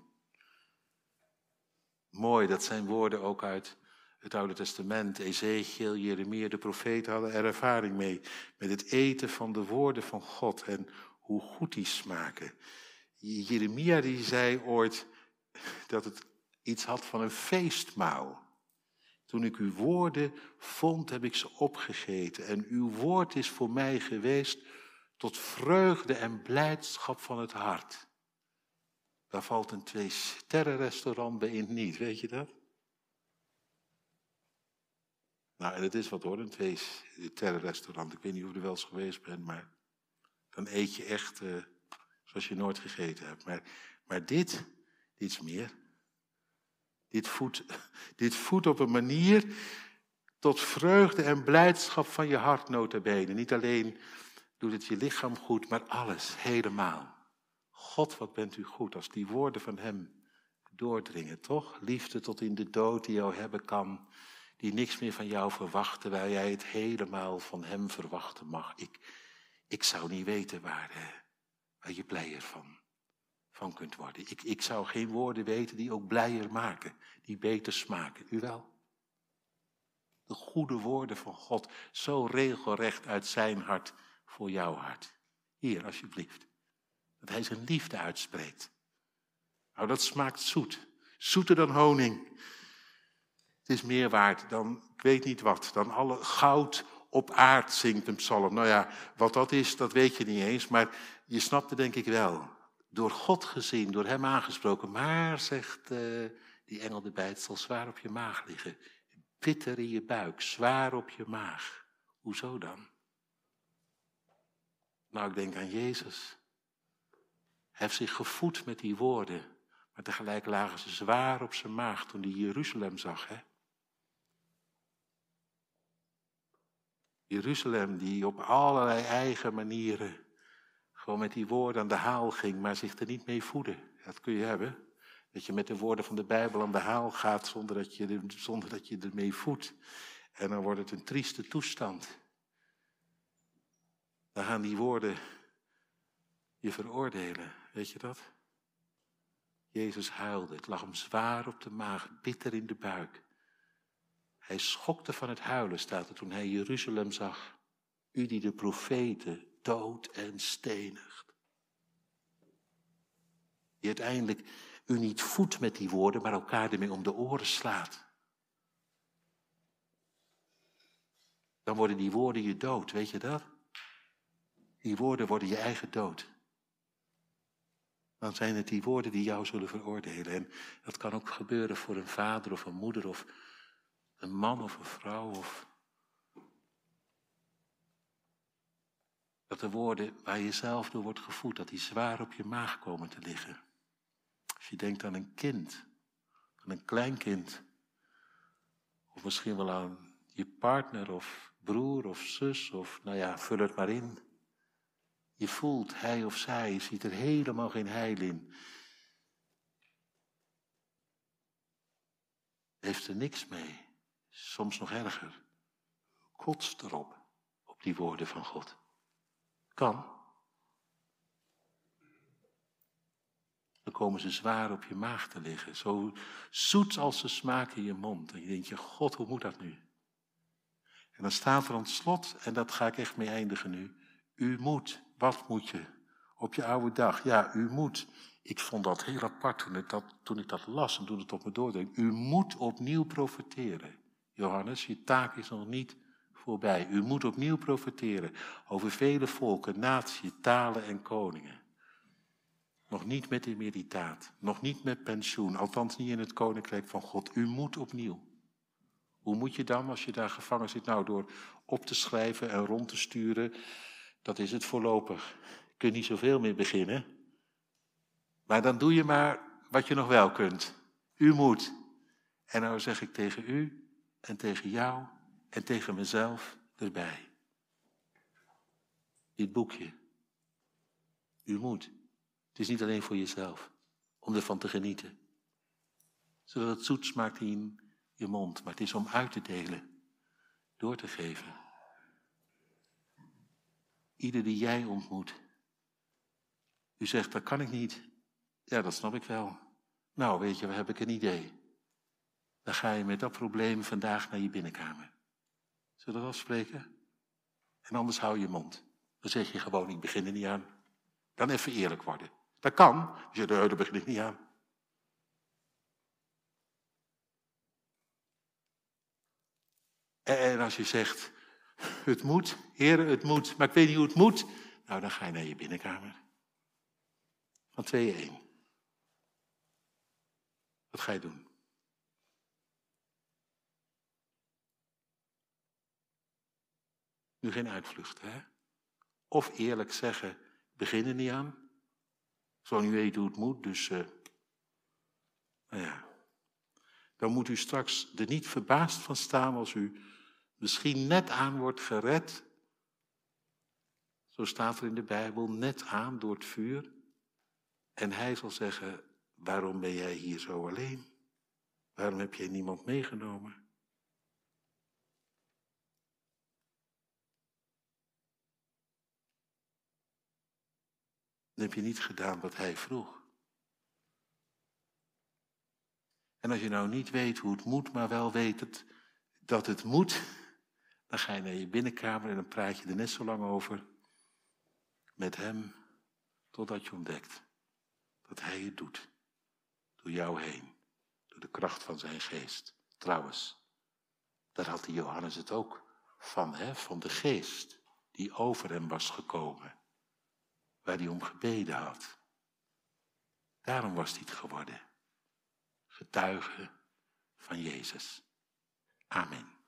Mooi, dat zijn woorden ook uit het Oude Testament, Ezekiel, Jeremia, de profeten hadden er ervaring mee. Met het eten van de woorden van God en hoe goed die smaken. Jeremia die zei ooit dat het iets had van een feestmaal. Toen ik uw woorden vond, heb ik ze opgegeten. En uw woord is voor mij geweest tot vreugde en blijdschap van het hart. Daar valt een twee-sterren-restaurant bij in niet, weet je dat? Nou, en het is wat hoor, een twee-sterren-restaurant. Ik weet niet of je er wel eens geweest bent, maar dan eet je echt uh, zoals je nooit gegeten hebt. Maar, maar dit, dit is meer. Dit voedt, dit voedt op een manier tot vreugde en blijdschap van je hart notabene. Niet alleen doet het je lichaam goed, maar alles, helemaal. God, wat bent u goed als die woorden van hem doordringen, toch? Liefde tot in de dood die jou hebben kan die niks meer van jou verwachten, terwijl jij het helemaal van hem verwachten mag. Ik, ik zou niet weten waar, eh, waar je blijer van, van kunt worden. Ik, ik zou geen woorden weten die ook blijer maken, die beter smaken. U wel? De goede woorden van God, zo regelrecht uit zijn hart voor jouw hart. Hier, alsjeblieft. Dat hij zijn liefde uitspreekt. Nou, dat smaakt zoet. Zoeter dan honing is meer waard dan, ik weet niet wat, dan alle goud op aard, zingt een psalm. Nou ja, wat dat is, dat weet je niet eens, maar je snapt het denk ik wel. door God gezien, door hem aangesproken. Maar, zegt uh, die engel erbij, het zal zwaar op je maag liggen. Bitter in je buik, zwaar op je maag. Hoezo dan? Nou, ik denk aan Jezus. Hij heeft zich gevoed met die woorden. Maar tegelijk lagen ze zwaar op zijn maag toen hij Jeruzalem zag. Hè? Jeruzalem die op allerlei eigen manieren gewoon met die woorden aan de haal ging, maar zich er niet mee voedde. Dat kun je hebben. Dat je met de woorden van de Bijbel aan de haal gaat zonder dat je, zonder dat je ermee voedt. En dan wordt het een trieste toestand. Dan gaan die woorden je veroordelen. Weet je dat? Jezus huilde. Het lag hem zwaar op de maag, bitter in de buik. Hij schokte van het huilen, staat er toen hij Jeruzalem zag. U die de profeten dood en stenigt. Die uiteindelijk u niet voedt met die woorden, maar elkaar ermee om de oren slaat. Dan worden die woorden je dood, weet je dat? Die woorden worden je eigen dood. Dan zijn het die woorden die jou zullen veroordelen. En dat kan ook gebeuren voor een vader of een moeder of een man of een vrouw of dat de woorden waar je zelf door wordt gevoed, dat die zwaar op je maag komen te liggen. Als je denkt aan een kind, aan een kleinkind, of misschien wel aan je partner of broer of zus, of nou ja, vul het maar in. Je voelt, hij of zij ziet er helemaal geen heil in. Heeft er niks mee. Soms nog erger. Kotst erop, op die woorden van God. Kan. Dan komen ze zwaar op je maag te liggen. Zo zoet als ze smaken in je mond. En je denkt je, God, hoe moet dat nu? En dan staat er aan het slot, en dat ga ik echt mee eindigen nu. U moet, wat moet je? Op je oude dag, ja, u moet. Ik vond dat heel apart toen ik dat, toen ik dat las en toen het op me doordring. U moet opnieuw profiteren. Johannes, je taak is nog niet voorbij. U moet opnieuw profiteren over vele volken, naties, talen en koningen. Nog niet met meditaat, nog niet met pensioen, althans niet in het koninkrijk van God. U moet opnieuw. Hoe moet je dan als je daar gevangen zit? Nou, door op te schrijven en rond te sturen, dat is het voorlopig. Je kunt niet zoveel meer beginnen. Maar dan doe je maar wat je nog wel kunt. U moet. En nou zeg ik tegen u en tegen jou en tegen mezelf erbij. Dit boekje. U moet. Het is niet alleen voor jezelf, om ervan te genieten. Zodat het zoet smaakt in je mond, maar het is om uit te delen, door te geven. Ieder die jij ontmoet. U zegt, dat kan ik niet. Ja, dat snap ik wel. Nou, weet je, we heb ik een idee. Dan ga je met dat probleem vandaag naar je binnenkamer. Zullen we dat afspreken? En anders hou je mond. Dan zeg je gewoon, ik begin er niet aan. Dan even eerlijk worden. Dat kan. Je zegt, daar begin ik niet aan. En als je zegt, het moet, heren, het moet, maar ik weet niet hoe het moet. Nou, dan ga je naar je binnenkamer. Van 2-1. Wat ga je doen? Nu geen uitvlucht, hè? Of eerlijk zeggen, begin er niet aan. Zo niet weten hoe het moet, dus. Uh, nou ja. Dan moet u straks er niet verbaasd van staan als u misschien net aan wordt gered. Zo staat er in de Bijbel, net aan door het vuur. En hij zal zeggen, waarom ben jij hier zo alleen? Waarom heb jij niemand meegenomen? Heb je niet gedaan wat hij vroeg. En als je nou niet weet hoe het moet, maar wel weet het, dat het moet, dan ga je naar je binnenkamer en dan praat je er net zo lang over met hem, totdat je ontdekt dat hij het doet. Door jou heen, door de kracht van zijn geest. Trouwens, daar had die Johannes het ook van, hè, van de geest die over hem was gekomen waar hij om gebeden had. Daarom was hij het geworden. Getuige van Jezus. Amen.